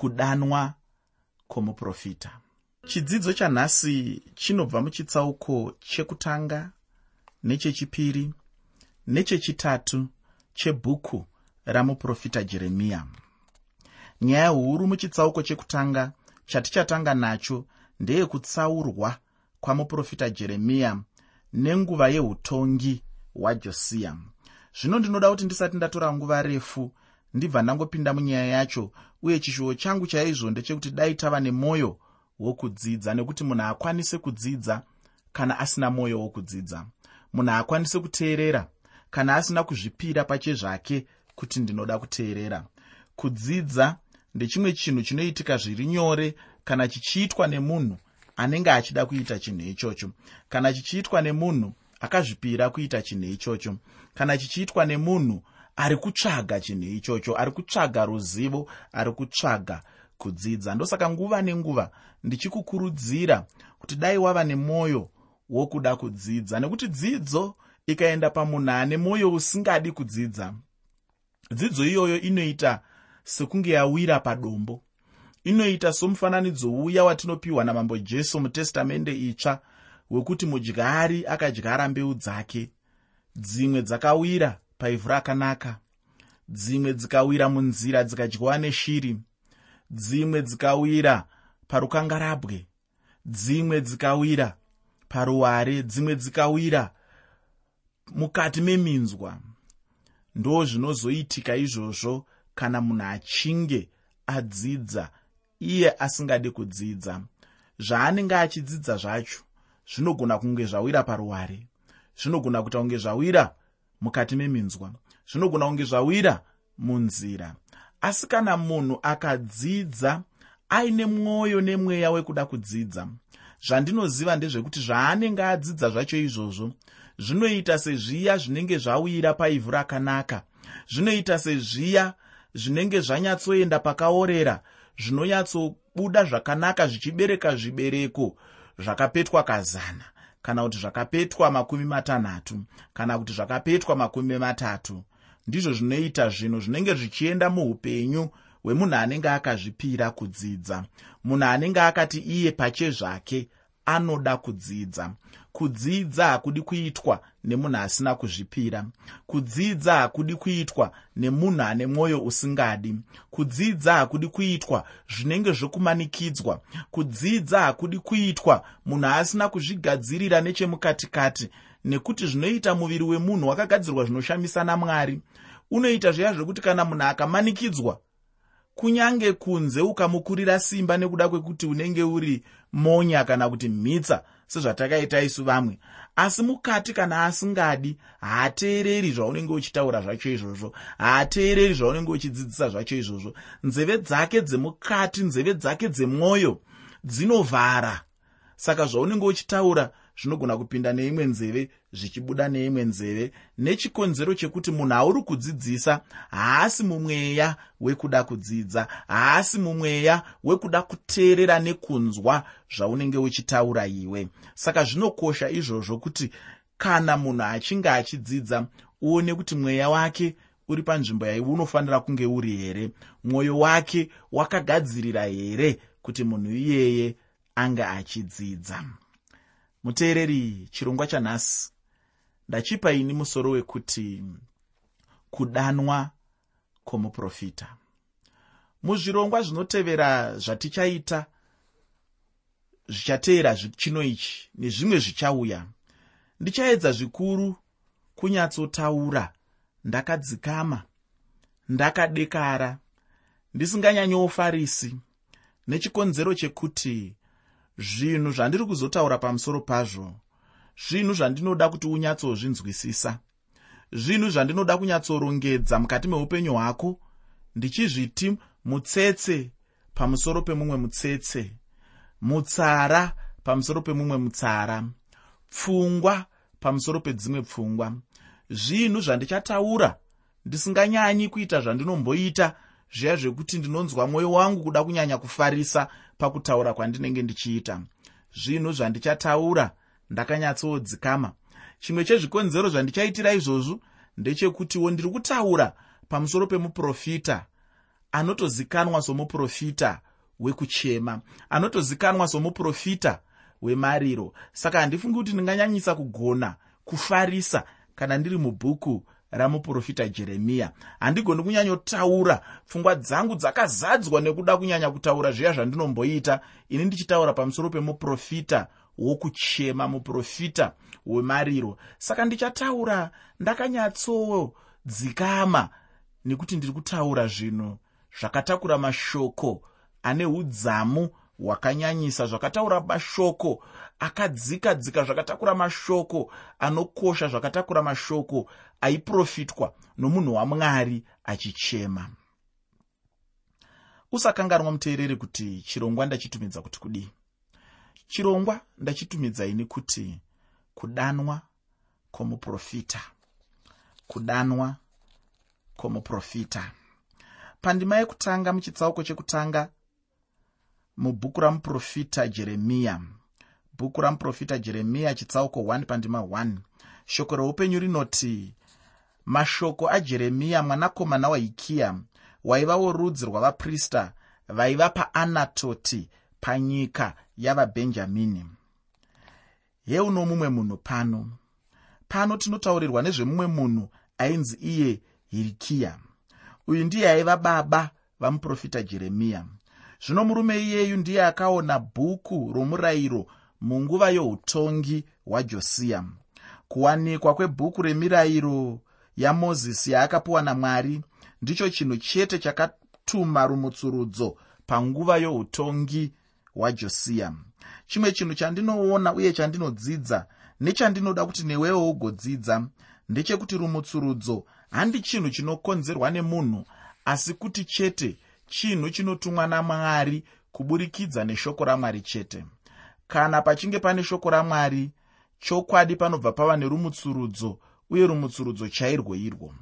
kudanwa kwomuprofita. Chidzidzo chanhasi chinobva muchitsauko chekutanga nechechipiri nechechitatu chebhuku ramuprofita jeremiya. Nyaya huru muchitsauko chekutanga chatichatanga nacho ndeyekutsaurwa kwamuprofita jeremiya nenguva yeutongi hwajosiya. Zvino ndinoda kuti ndisati ndatora nguva refu ndibva ndangopinda munyaya yacho uye chishuwo changu chaizvo ndechekuti dai tava nemwoyo wokudzidza nekuti munhu akwanise kudzidza kana asina mwoyo wokudzidza. Munhu akwanise kuteerera kana asina kuzvipira pachezvake kuti ndinoda kuteerera. Kudzidza ndechimwe chinhu chinoitika zviri nyore kana chichiitwa nemunhu anenge achida kuita chinhu ichocho kana chichiitwa nemunhu akazvipira kuita chinhu ichocho kana chichiitwa nemunhu ari kutsvaga chinhu ichocho ari kutsvaga ruzivo ari kutsvaga kudzidza. Ndosaka nguva nenguva ndichikukurudzira kuti dai wava nemwoyo wokuda kudzidza nekuti dzidzo ikaenda pamunhu ane mwoyo usingadi kudzidza. Dzidzo iyoyo inoita sekunge yawira padombo inoita somufananidzo uya watinopiwa namambo jesu mutestamende itsva wekuti mudyari akadyara mbeu dzake. Dzimwe dzakawira paivhu rakanaka. Dzimwe dzikawira munzira dzikadyiwa neshiri dzimwe dzikawira parukangarabwe dzimwe dzikawira paruware dzimwe dzikawira mukati meminzwa. Ndo zvinozoitika izvozvo kana munhu achinge adzidza iye asingadi kudzidza. Zvaanenge achidzidza zvacho zvinogona kunge zvawira paruware zvinogona kuita kunge zvawira mukati meminzwa. Zvinogona kunge zvawira munzira. Asi kana munhu akadzidza aine mwoyo nemweya wekuda kudzidza. Zvandinoziva ndezvekuti zvaanenge adzidza zvacho izvozvo zvinoita sezviya zvinenge zvawira paivhu rakanaka. Zvinoita sezviya zvinenge zvanyatsoenda pakaorera zvinonyatsobuda zvakanaka zvichibereka zvibereko zvakapetwa kazana kana kuti zvakapetwa makumi matanhatu kana kuti zvakapetwa makumi matatu. Ndizvo zvinoita zvinhu zvinenge zvichienda muupenyu hwemunhu anenge akazvipira kudzidza. Munhu anenge akati iye pachezvake anoda kudzidza. Kudzidza hakudi kuitwa nemunhu asina kuzvipira. Kudzidza hakudi kuitwa nemunhu ane mwoyo usingadi. Kudzidza hakudi kuitwa zvinenge zvokumanikidzwa. Kudzidza hakudi kuitwa munhu asina kuzvigadzirira nechemukatikati nekuti zvinoita muviri wemunhu wakagadzirwa zvinoshamisa namwari unoita zviya zvekuti kana munhu akamanikidzwa kunyange kunze ukamukurira simba nekuda kwekuti unenge uri monya kana kuti mhitsa sezvatakaita isu vamwe. Asi mukati kana asingadi haateereri zvaunenge uchitaura zvacho izvozvo. Haateereri zvaunenge uchidzidzisa zvacho izvozvo. Nzeve dzake dzemukati nzeve dzake dzemwoyo dzinovhara. Saka zvaunenge uchitaura zvinogona kupinda neimwe nzeve zvichibuda neimwe nzeve. Nechikonzero chekuti munhu auri kudzidzisa haasi mumweya wekuda kudzidza haasi mumweya wekuda kuteerera nekunzwa zvaunenge uchitaura iwe. Saka zvinokosha izvozvo kuti kana munhu achinge achidzidza uone kuti mweya wake uri panzvimbo yaiwe unofanira kunge uri here. Mwoyo wake wakagadzirira here kuti munhu iyeye ange achidzidza muteereri chirongwa chanhasi. Ndachipa ini musoro wekuti kudanwa kwomuprofita. Muzvirongwa zvinotevera zvatichaita zvichateera chino ichi nezvimwe zvichauya. Ndichaedza zvikuru kunyatsotaura. Ndakadzikama ndakadekara ndisinganyanyoofarisi nechikonzero chekuti zvinhu zvandiri kuzotaura pamusoro pazvo zvinhu zvandinoda kuti unyatsozvinzwisisa zvinhu zvandinoda kunyatsorongedza mukati meupenyu hwako ndichizviti mutsetse pamusoro pemumwe mutsetse mutsara pamusoro pemumwe mutsara pfungwa pamusoro pedzimwe pfungwa. Zvinhu zvandichataura ndisinganyanyi kuita zvandinomboita zviya zvekuti ndinonzwa mwoyo wangu kuda kunyanya kufarisa pakutaura kwandinenge ndichiita. Zvinhu zvandichataura ndakanyatsoodzikama. Chimwe chezvikonzero zvandichaitira izvozvo ndechekutiwo ndiri kutaura pamusoro pemuprofita anotozikanwa somuprofita wekuchema anotozikanwa somuprofita wemariro. Saka handifungi kuti ndinganyanyisa kugona kufarisa kana ndiri mubhuku ramuprofita jeremiya handigoni kunyanyotaura. Pfungwa dzangu dzakazadzwa nekuda kunyanya kutaura zviya zvandinomboita ini ndichitaura pamusoro pemuprofita wokuchema muprofita wemariro. Saka ndichataura ndakanyatsodzikama nekuti ndiri kutaura zvinhu zvakatakura mashoko ane udzamu hwakanyanyisa zvakataura mashoko akadzika dzika zvakatakura mashoko anokosha zvakatakura mashoko aiprofitwa nomunhu wamwari achichema. Usakanganwa muteereri kuti chirongwa ndachitumidza kuti kudii? Chirongwa ndachitumidzai kuti kudanwa kwomuprofita. Kudanwa kwomuprofita. Pandima yekutanga muchitsauko chekutanga mubhuku ramuprofita jeremiya bhuku ramuprofita jeremiya chitsauko 1 pandima 1 shoko reupenyu rinoti mashoko ajeremiya mwanakomana wahikiya waiva worudzi rwavaprista vaiva paanatoti panyika yavabhenjamini heuno mumwe munhu pano. Pano tinotaurirwa nezvemumwe munhu ainzi iye hirikiya. Uyu ndiye aiva baba vamuprofita jeremiya zvino murume iyeyu ndiye akaona bhuku romurayiro munguva youtongi hwajosiya. Kuwanikwa kwebhuku remirayiro yamozisi yaakapiwa namwari ndicho chinhu chete chakatuma rumutsurudzo panguva youtongi hwajosiya. Chimwe chinhu chandinoona uye chandinodzidza nechandinoda kuti newewo ugodzidza ndechekuti rumutsurudzo handi chinhu chinokonzerwa nemunhu asi kuti chete chinhu chinotumwa namwari kuburikidza neshoko ramwari chete. Kana pachinge pane shoko ramwari chokwadi panobva pava nerumutsurudzo uye rumutsurudzo chairwo irwo.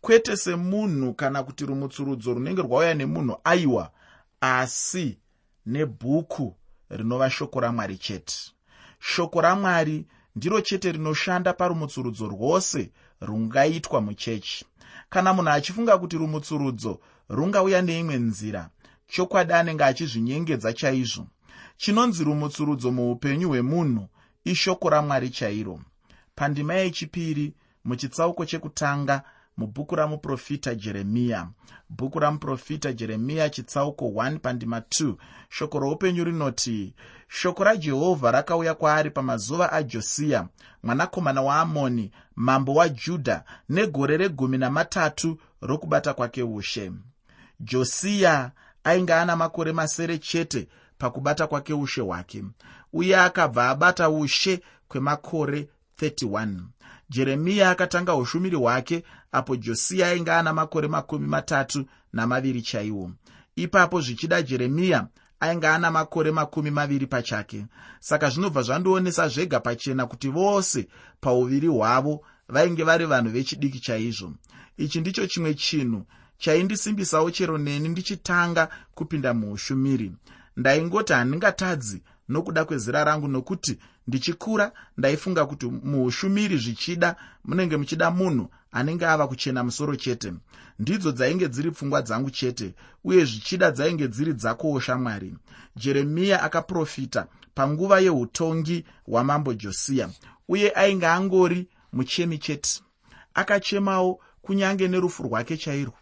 Kwete semunhu kana kuti rumutsurudzo runenge rwauya nemunhu aiwa asi nebhuku rinova shoko ramwari chete. Shoko ramwari ndiro chete rinoshanda parumutsurudzo rwose rungaitwa muchechi. Kana munhu achifunga kuti rumutsurudzo rungauya neimwe nzira. Chokwadi anenge achizvinyengedza chaizvo. Chinonzi rumutsurudzo muupenyu hwemunhu ishoko ramwari chairo. Pandima yechipiri muchitsauko chekutanga mubhuku ramuprofita jeremiya. Bhuku ramuprofita jeremiya chitsauko 1 pandima 2 shoko roupenyu rinoti shoko rajehovha rakauya kwaari pamazuva ajosiya mwanakomana waamoni mambo wajudha negore regumi namatatu rokubata kwake ushe josiya ainge ana makore masere chete pakubata kwake ushe hwake. Uye akabva abata ushe kwemakore 31 jeremiya akatanga ushumiri hwake apo josiya ainge ana makore makumi matatu namaviri chaiwo. Ipapo zvichida jeremiya ainge ana makore makumi maviri pachake. Saka zvinobva zvandionesa zvega pachena kuti vose pauviri hwavo vainge vari vanhu vechidiki chaizvo. Ichi ndicho chimwe chinhu chaindisimbisawo chero neni ndichitanga kupinda muushumiri ndaingoti handingatadzi nokuda kwezira rangu nokuti ndichikura ndaifunga kuti muushumiri zvichida munenge muchida munhu anenge ava kuchena musoro chete. Ndidzo dzainge dziri pfungwa dzangu chete uye zvichida dzainge dziri dzakowo shamwari jeremiya akaprofita panguva yeutongi hwamambo josiya uye ainge angori muchemi chete. Akachemawo kunyange nerufu rwake chairwo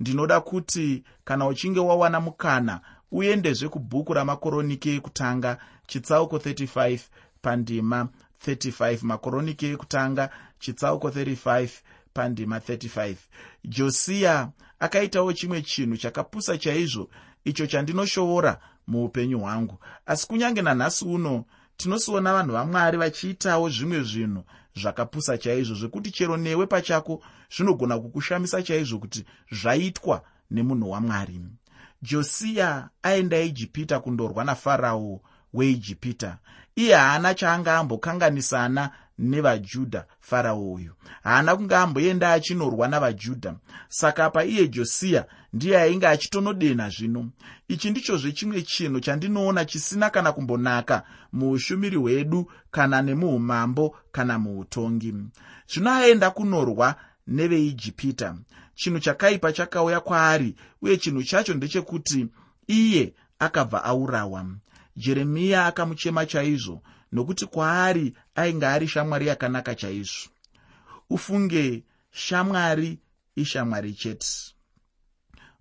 ndinoda kuti kana uchinge wawana mukana uendezve kubhuku ramakoroniki ekutanga chitsauko 35 pandima 35 makoroniki ekutanga chitsauko 35 pandima 35 josiya akaitawo chimwe chinhu chakapusa chaizvo icho chandinoshoora muupenyu hwangu. Asi kunyange nanhasi uno tinosiona vanhu vamwari vachiitawo zvimwe zvinhu zvakapusa chaizvo zvekuti chero newe pachako zvinogona kukushamisa chaizvo kuti zvaitwa nemunhu wamwari. Josiya aenda ijipita kundorwa nafarao weijipita. Iye haana chaanga ambokanganisana nevajudha farao uyu. Haana kunge amboenda achinorwa navajudha. Saka paiye josiya ndiye ainge achitonodenha zvino. Ichi ndichozve chimwe chinhu chandinoona chisina kana kumbonaka muushumiri hwedu kana nemuumambo kana muutongi. Zvino aenda kunorwa neveijipita. Chinhu chakaipa chakauya kwaari uye chinhu chacho ndechekuti iye akabva aurawa. Jeremiya akamuchema chaizvo nokuti kwaari ainge ari shamwari yakanaka chaizvo. Ufunge shamwari ishamwari chete.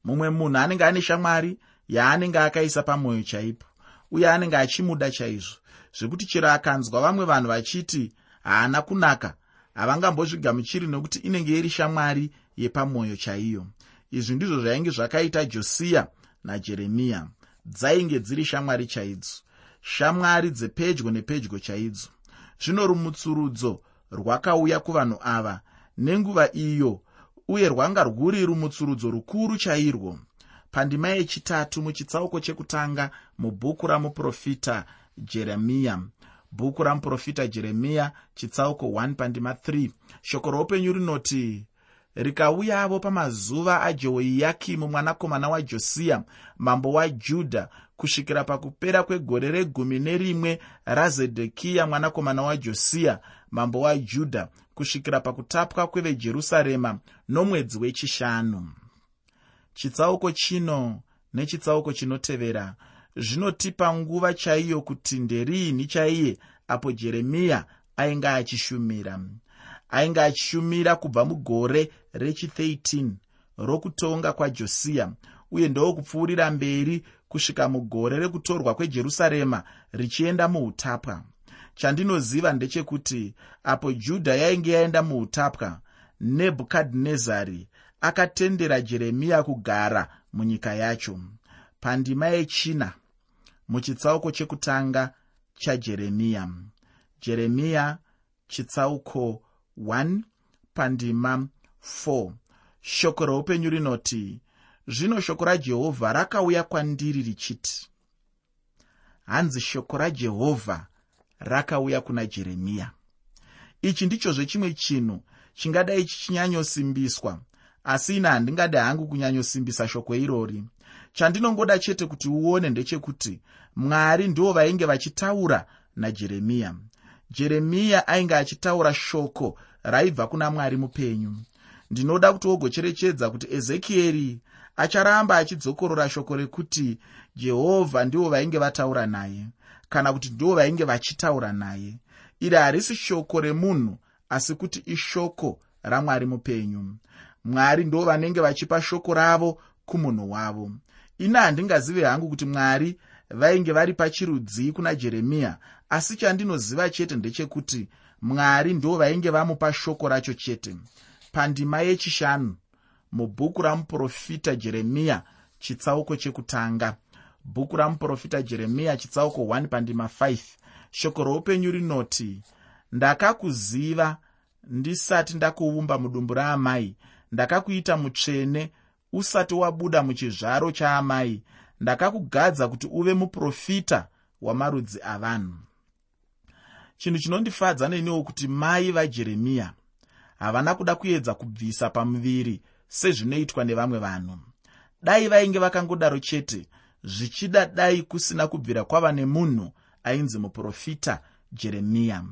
Mumwe munhu anenge ane shamwari yaanenge akaisa pamwoyo chaipo uye anenge achimuda chaizvo zvekuti chero akanzwa vamwe vanhu vachiti haana kunaka havangambozvigamuchiri nokuti inenge iri shamwari yepamwoyo chaiyo. Izvi ndizvo zvainge zvakaita josiya najeremiya. Dzainge dziri shamwari chaidzo shamwari dzepedyo nepedyo chaidzo zvino rumutsurudzo rwakauya kuvanhu ava nenguva iyo uye rwanga rwuri rumutsurudzo rukuru chairwo. Pandima yechitatu muchitsauko chekutanga mubhuku ramuprofita jeremiya. Bhuku ramuprofita jeremiya chitsauko 1 pandima 3 shoko roupenyu rinoti rikauyavo pamazuva ajehoiyakimu mwanakomana wajosiya mambo wajudha kusvikira pakupera kwegore regumi nerimwe razedhekiya mwanakomana wajosiya mambo wajudha kusvikira pakutapwa kwevejerusarema nomwedzi wechishanu. Chitsauko chino nechitsauko chinotevera zvinotipa nguva chaiyo kuti nderiini chaiye apo jeremiya ainge achishumira. Ainge achishumira kubva mugore rechi13 rokutonga kwajosiya uye ndokupfuurira mberi kusvika mugore rekutorwa kwejerusarema richienda muutapwa. Chandinoziva ndechekuti apo judha yainge yaenda muutapwa nebhukadhinezari akatendera jeremiya kugara munyika yacho. Pandima yechina muchitsauko chekutanga chajeremiya. Jeremiya chitsauko 1 pandima 4 shoko reupenyu rinoti zvino shoko rajehovha rakauya kwandiri richiti hanzi shoko rajehovha rakauya kuna jeremiya? Ichi ndichozve chimwe chinhu chingadai chichinyanyosimbiswa asi ina handingade hangu kunyanyosimbisa shoko irori. Chandinongoda chete kuti uone ndechekuti mwari ndivo vainge vachitaura najeremiya jeremiya ainge achitaura shoko raibva kuna mwari mupenyu. Ndinoda kuti wogocherechedza kuti ezekieri acharamba achidzokorora shoko rekuti jehovha ndivo vainge vataura naye kana kuti ndivo vainge vachitaura naye. Iri harisi shoko remunhu asi kuti ishoko ramwari mupenyu. Mwari ndo vanenge vachipa shoko ravo kumunhu wavo. Ina handingazive hangu kuti mwari vainge vari pachirudzi kuna jeremiya asi chandinoziva chete ndechekuti mwari ndo vainge vamupa shoko racho chete. Pandima yechishanu mubhuku ramuprofita jeremiya chitsauko chekutanga. Bhuku ramuprofita jeremiya chitsauko 1 pandima 5 shoko roupenyu rinoti ndakakuziva ndisati ndakuumba mudumbu raamai. Ndakakuita mutsvene usati wabuda muchizvaro chaamai. Ndakakugadza kuti uve muprofita wamarudzi avanhu. Chinhu chinondifadza neniwo kuti mai vajeremiya havana kuda kuedza kubvisa pamuviri sezvinoitwa nevamwe vanhu. Dai vainge vakangodaro chete zvichida dai kusina kubvira kwava nemunhu ainzi muprofita jeremiya.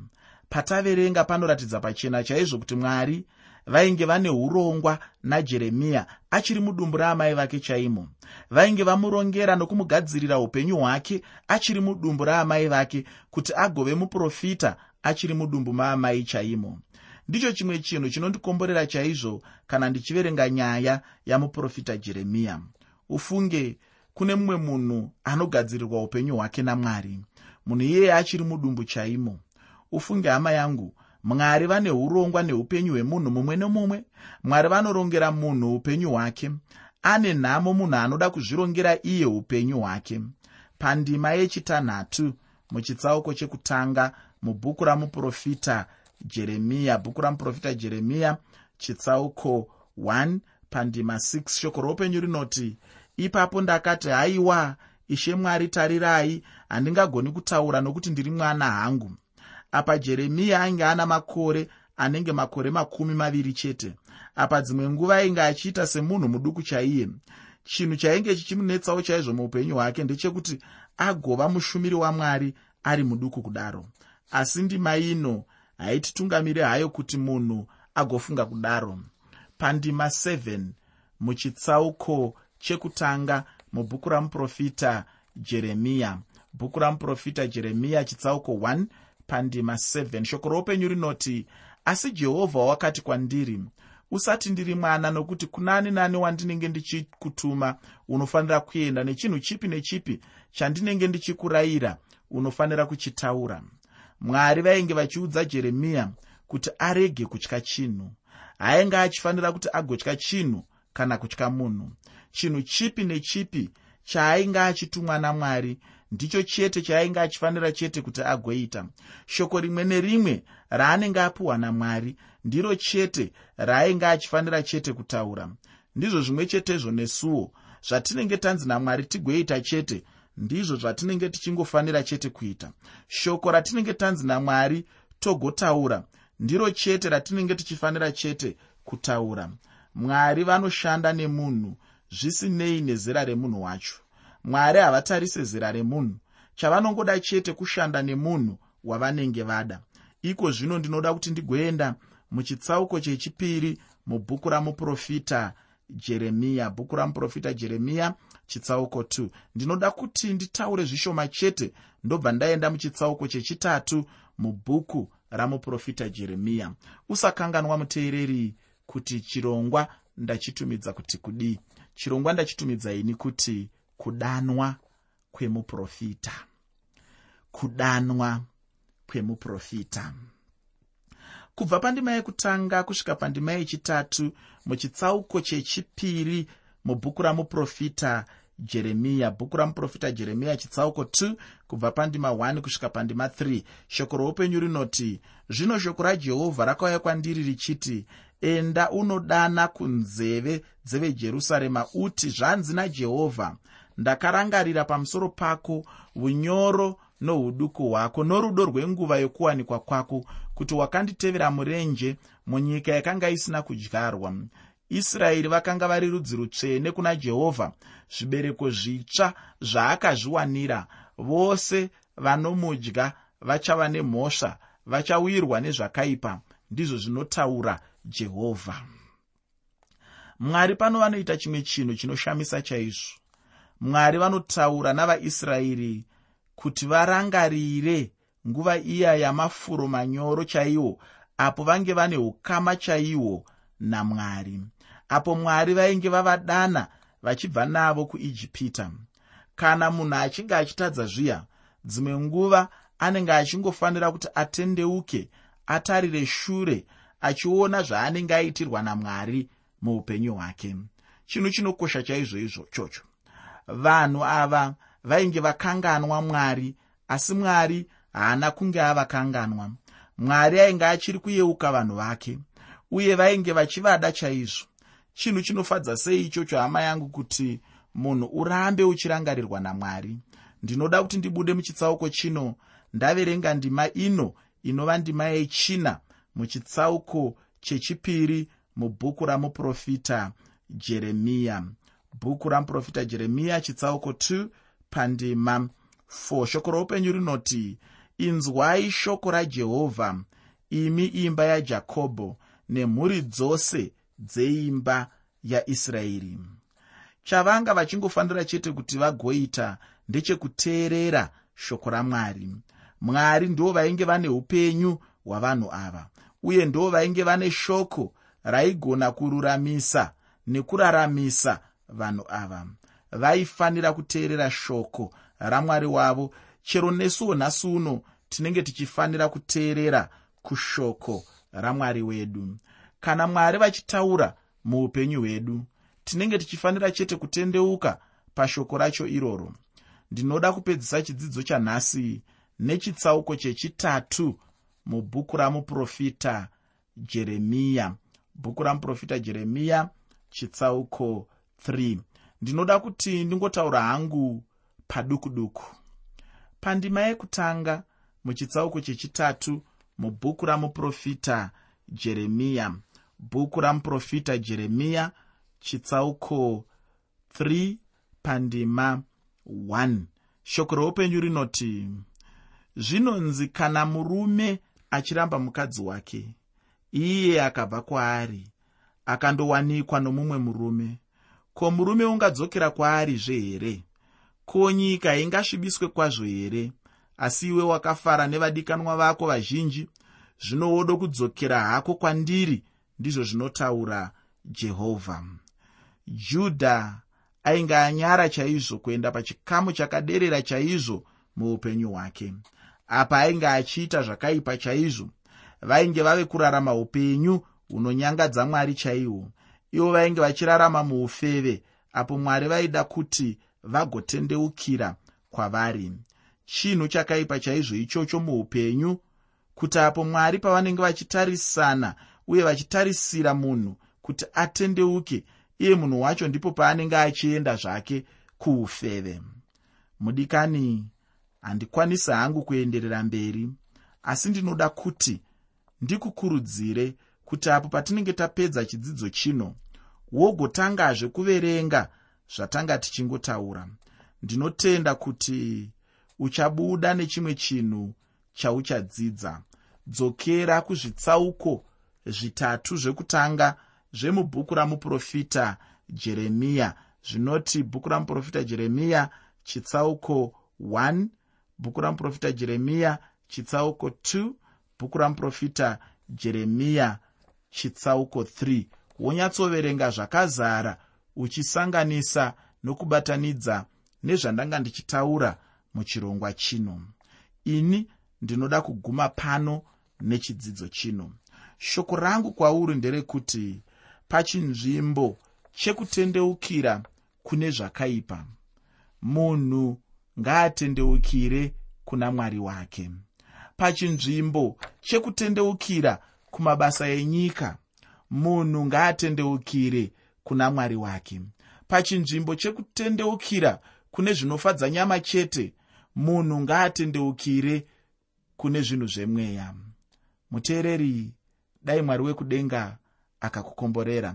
Pataverenga panoratidza pachena chaizvo kuti mwari vainge vane urongwa najeremiya achiri mudumbu raamai vake chaimo. Vainge vamurongera nokumugadzirira upenyu hwake achiri mudumbu raamai vake kuti agove muprofita achiri mudumbu maamai chaimo ndicho chimwe chinhu chinondikomborera chaizvo kana ndichiverenga nyaya yamuprofita jeremiya ufunge kune mumwe munhu anogadzirirwa upenyu hwake namwari. Munhu iyeye achiri mudumbu chaimo. Ufunge hama yangu mwari vane urongwa neupenyu hwemunhu mumwe nomumwe. Mwari vanorongera munhu upenyu hwake. Ane nhamo munhu anoda kuzvirongera iye upenyu hwake. Pandima yechitanhatu muchitsauko chekutanga mubhuku ramuprofita jeremiya bhuku ramuprofita jeremiya chitsauko 1 pandima 6 shoko roupenyu rinoti ipapo ndakati haiwa ishe mwari tarirai handingagoni kutaura nokuti ndiri mwana hangu. Apa jeremiya ainge ana makore anenge makore makumi maviri chete. Apa dzimwe nguva ainge achiita semunhu muduku chaiye. Chinhu chainge chichimunetsawo chaizvo muupenyu hwake ndechekuti agova mushumiri wamwari ari muduku kudaro. Asi ndima ino haititungamiri hayo kuti munhu agofunga kudaro. Pandima 7 muchitsauko chekutanga mubhuku ramuprofita jeremiya. Bhuku ramuprofita jeremiya chitsauko 1 pandima 7 shoko roupenyu rinoti asi jehovha wakati kwandiri usati ndiri mwana nokuti kunani nani wandinenge ndichikutuma unofanira kuenda nechinhu chipi nechipi chandinenge ndichikurayira unofanira kuchitaura mwari vainge vachiudza jeremiya kuti arege kutya chinhu. Haainge achifanira kuti agotya chinhu kana kutya munhu. Chinhu chipi nechipi chaainge achitumwa namwari ndicho chete chaainge achifanira chete kuti agoita. Shoko rimwe nerimwe raanenge apiwa namwari ndiro chete raainge achifanira chete kutaura. Ndizvo zvimwe chetezvo nesuwo zvatinenge tanzi namwari tigoita chete ndizvo zvatinenge tichingofanira chete kuita. Shoko ratinenge tanzi namwari togotaura ndiro chete ratinenge tichifanira chete kutaura. Mwari vanoshanda nemunhu zvisinei nezera remunhu wacho. Mwari havatarise zera remunhu chavanongoda chete kushanda nemunhu wavanenge vada. Iko zvino ndinoda kuti ndigoenda muchitsauko chechipiri mubhuku ramuprofita jeremiya bhuku ramuprofita jeremiya chitsauko 2 ndinoda kuti nditaure zvishoma chete ndobva ndaenda muchitsauko chechitatu mubhuku ramuprofita jeremiya usakanganwa muteereri kuti chirongwa ndachitumidza kuti kudii chirongwa ndachitumidza ini kuti kudanwa kwemuprofita. Kudanwa kwemuprofita. Kubva pandima yekutanga kusvika pandima yechitatu muchitsauko chechipiri mubhuku ramuprofita jeremiya bhuku ramuprofita jeremiya chitsauko 2 kubva pandima 1 kusvika pandima 3 shoko roupenyu rinoti zvino shoko rajehovha rakauya kwandiri richiti enda unodana kunzeve dzevejerusarema uti zvanzi najehovha ndakarangarira pamusoro pako unyoro nouduku hwako norudo rwenguva yokuwanikwa kwako kuti wakanditevera murenje munyika yakanga isina kudyarwa israeri vakanga vari rudzi rutsvene kuna jehovha zvibereko zvitsva zvaakazviwanira. Vose vanomudya vachava nemhosva vachawirwa nezvakaipa ndizvo zvinotaura jehovha. Mwari pano vanoita chimwe chinhu chinoshamisa chaizvo. Mwari vanotaura navaisraeri kuti varangarire nguva iya yamafuro manyoro chaiwo apo vange vane ukama chaihwo namwari apo mwari vainge vavadana vachibva navo kuijipita. Kana munhu achinge achitadza zviya dzimwe nguva anenge achingofanira kuti atendeuke atarire shure achiona zvaanenge aitirwa namwari muupenyu hwake. Chinhu chinokosha chaizvo izvo chocho. Vanhu ava vainge vakanganwa mwari asi mwari haana kunge avakanganwa. Mwari ainge achiri kuyeuka vanhu vake uye vainge vachivada chaizvo chinhu chinofadza sei ichocho hama yangu kuti munhu urambe uchirangarirwa namwari? Ndinoda kuti ndibude muchitsauko chino. Ndaverenga ndima ino inova ndima yechina muchitsauko chechipiri mubhuku ramuprofita jeremiya. Bhuku ramuprofita jeremiya chitsauko 2 pandima 4 shoko roupenyu rinoti inzwai shoko rajehovha imi imba yajakobho nemhuri dzose dzeimba yaisraeri. Chavanga vachingofanira chete kuti vagoita ndechekuteerera shoko ramwari. Mwari ndo vainge vane upenyu hwavanhu ava uye ndo vainge vane shoko raigona kururamisa nekuraramisa vanhu ava. Vaifanira kuteerera shoko ramwari wavo. Chero nesuwo nhasi uno tinenge tichifanira kuteerera kushoko ramwari wedu kana mwari vachitaura muupenyu hwedu tinenge tichifanira chete kutendeuka pashoko racho iroro. Ndinoda kupedzisa chidzidzo chanhasi nechitsauko chechitatu mubhuku ramuprofita jeremiya. Bhuku ramuprofita jeremiya chitsauko 3 ndinoda kuti ndingotaura hangu paduku duku pandima yekutanga muchitsauko chechitatu mubhuku ramuprofita jeremiya bhuku ramuprofita jeremiya chitsauko 3 pandima 1 shoko roupenyu rinoti zvinonzi kana murume achiramba mukadzi wake iye akabva kwaari akandowanikwa nomumwe murume. Ko murume ungadzokera kwaarizve here? Ko nyika ingasvibiswe kwazvo here? Asi iwe wakafara nevadikanwa vako vazhinji? Zvino wodo kudzokera hako kwandiri ndizvo zvinotaura jehovha. Judha ainge anyara chaizvo kuenda pachikamu chakaderera chaizvo muupenyu hwake. Apa ainge achiita zvakaipa chaizvo vainge vave kurarama upenyu hunonyangadza mwari chaihwo ivo vainge vachirarama muufeve apo mwari vaida kuti vagotendeukira kwavari. Chinhu chakaipa chaizvo ichocho muupenyu kuti apo mwari pavanenge vachitarisana uye vachitarisira munhu kuti atendeuke iye munhu wacho ndipo paanenge achienda zvake kuufeve. Mudikani handikwanisi hangu kuenderera mberi asi ndinoda kuti ndikukurudzire kuti apo patinenge tapedza chidzidzo chino wogotangazve kuverenga zvatanga tichingotaura. Ndinotenda kuti uchabuda nechimwe chinhu chauchadzidza. Dzokera kuzvitsauko zvitatu zvekutanga zvemubhuku ramuprofita jeremiya zvinoti bhuku ramuprofita jeremiya chitsauko 1 bhuku ramuprofita jeremiya chitsauko 2 bhuku ramuprofita jeremiya chitsauko 3 wonyatsoverenga zvakazara uchisanganisa nokubatanidza nezvandanga ndichitaura muchirongwa chino. Ini ndinoda kuguma pano nechidzidzo chino shoko rangu kwauri nderekuti pachinzvimbo chekutendeukira kune zvakaipa. Munhu ngaatendeukire kuna mwari wake. Pachinzvimbo chekutendeukira kumabasa enyika munhu ngaatendeukire kuna mwari wake. Pachinzvimbo chekutendeukira kune zvinofadza nyama chete munhu ngaatendeukire kune zvinhu zvemweya. Muteereri dai mwari wekudenga akakukomborera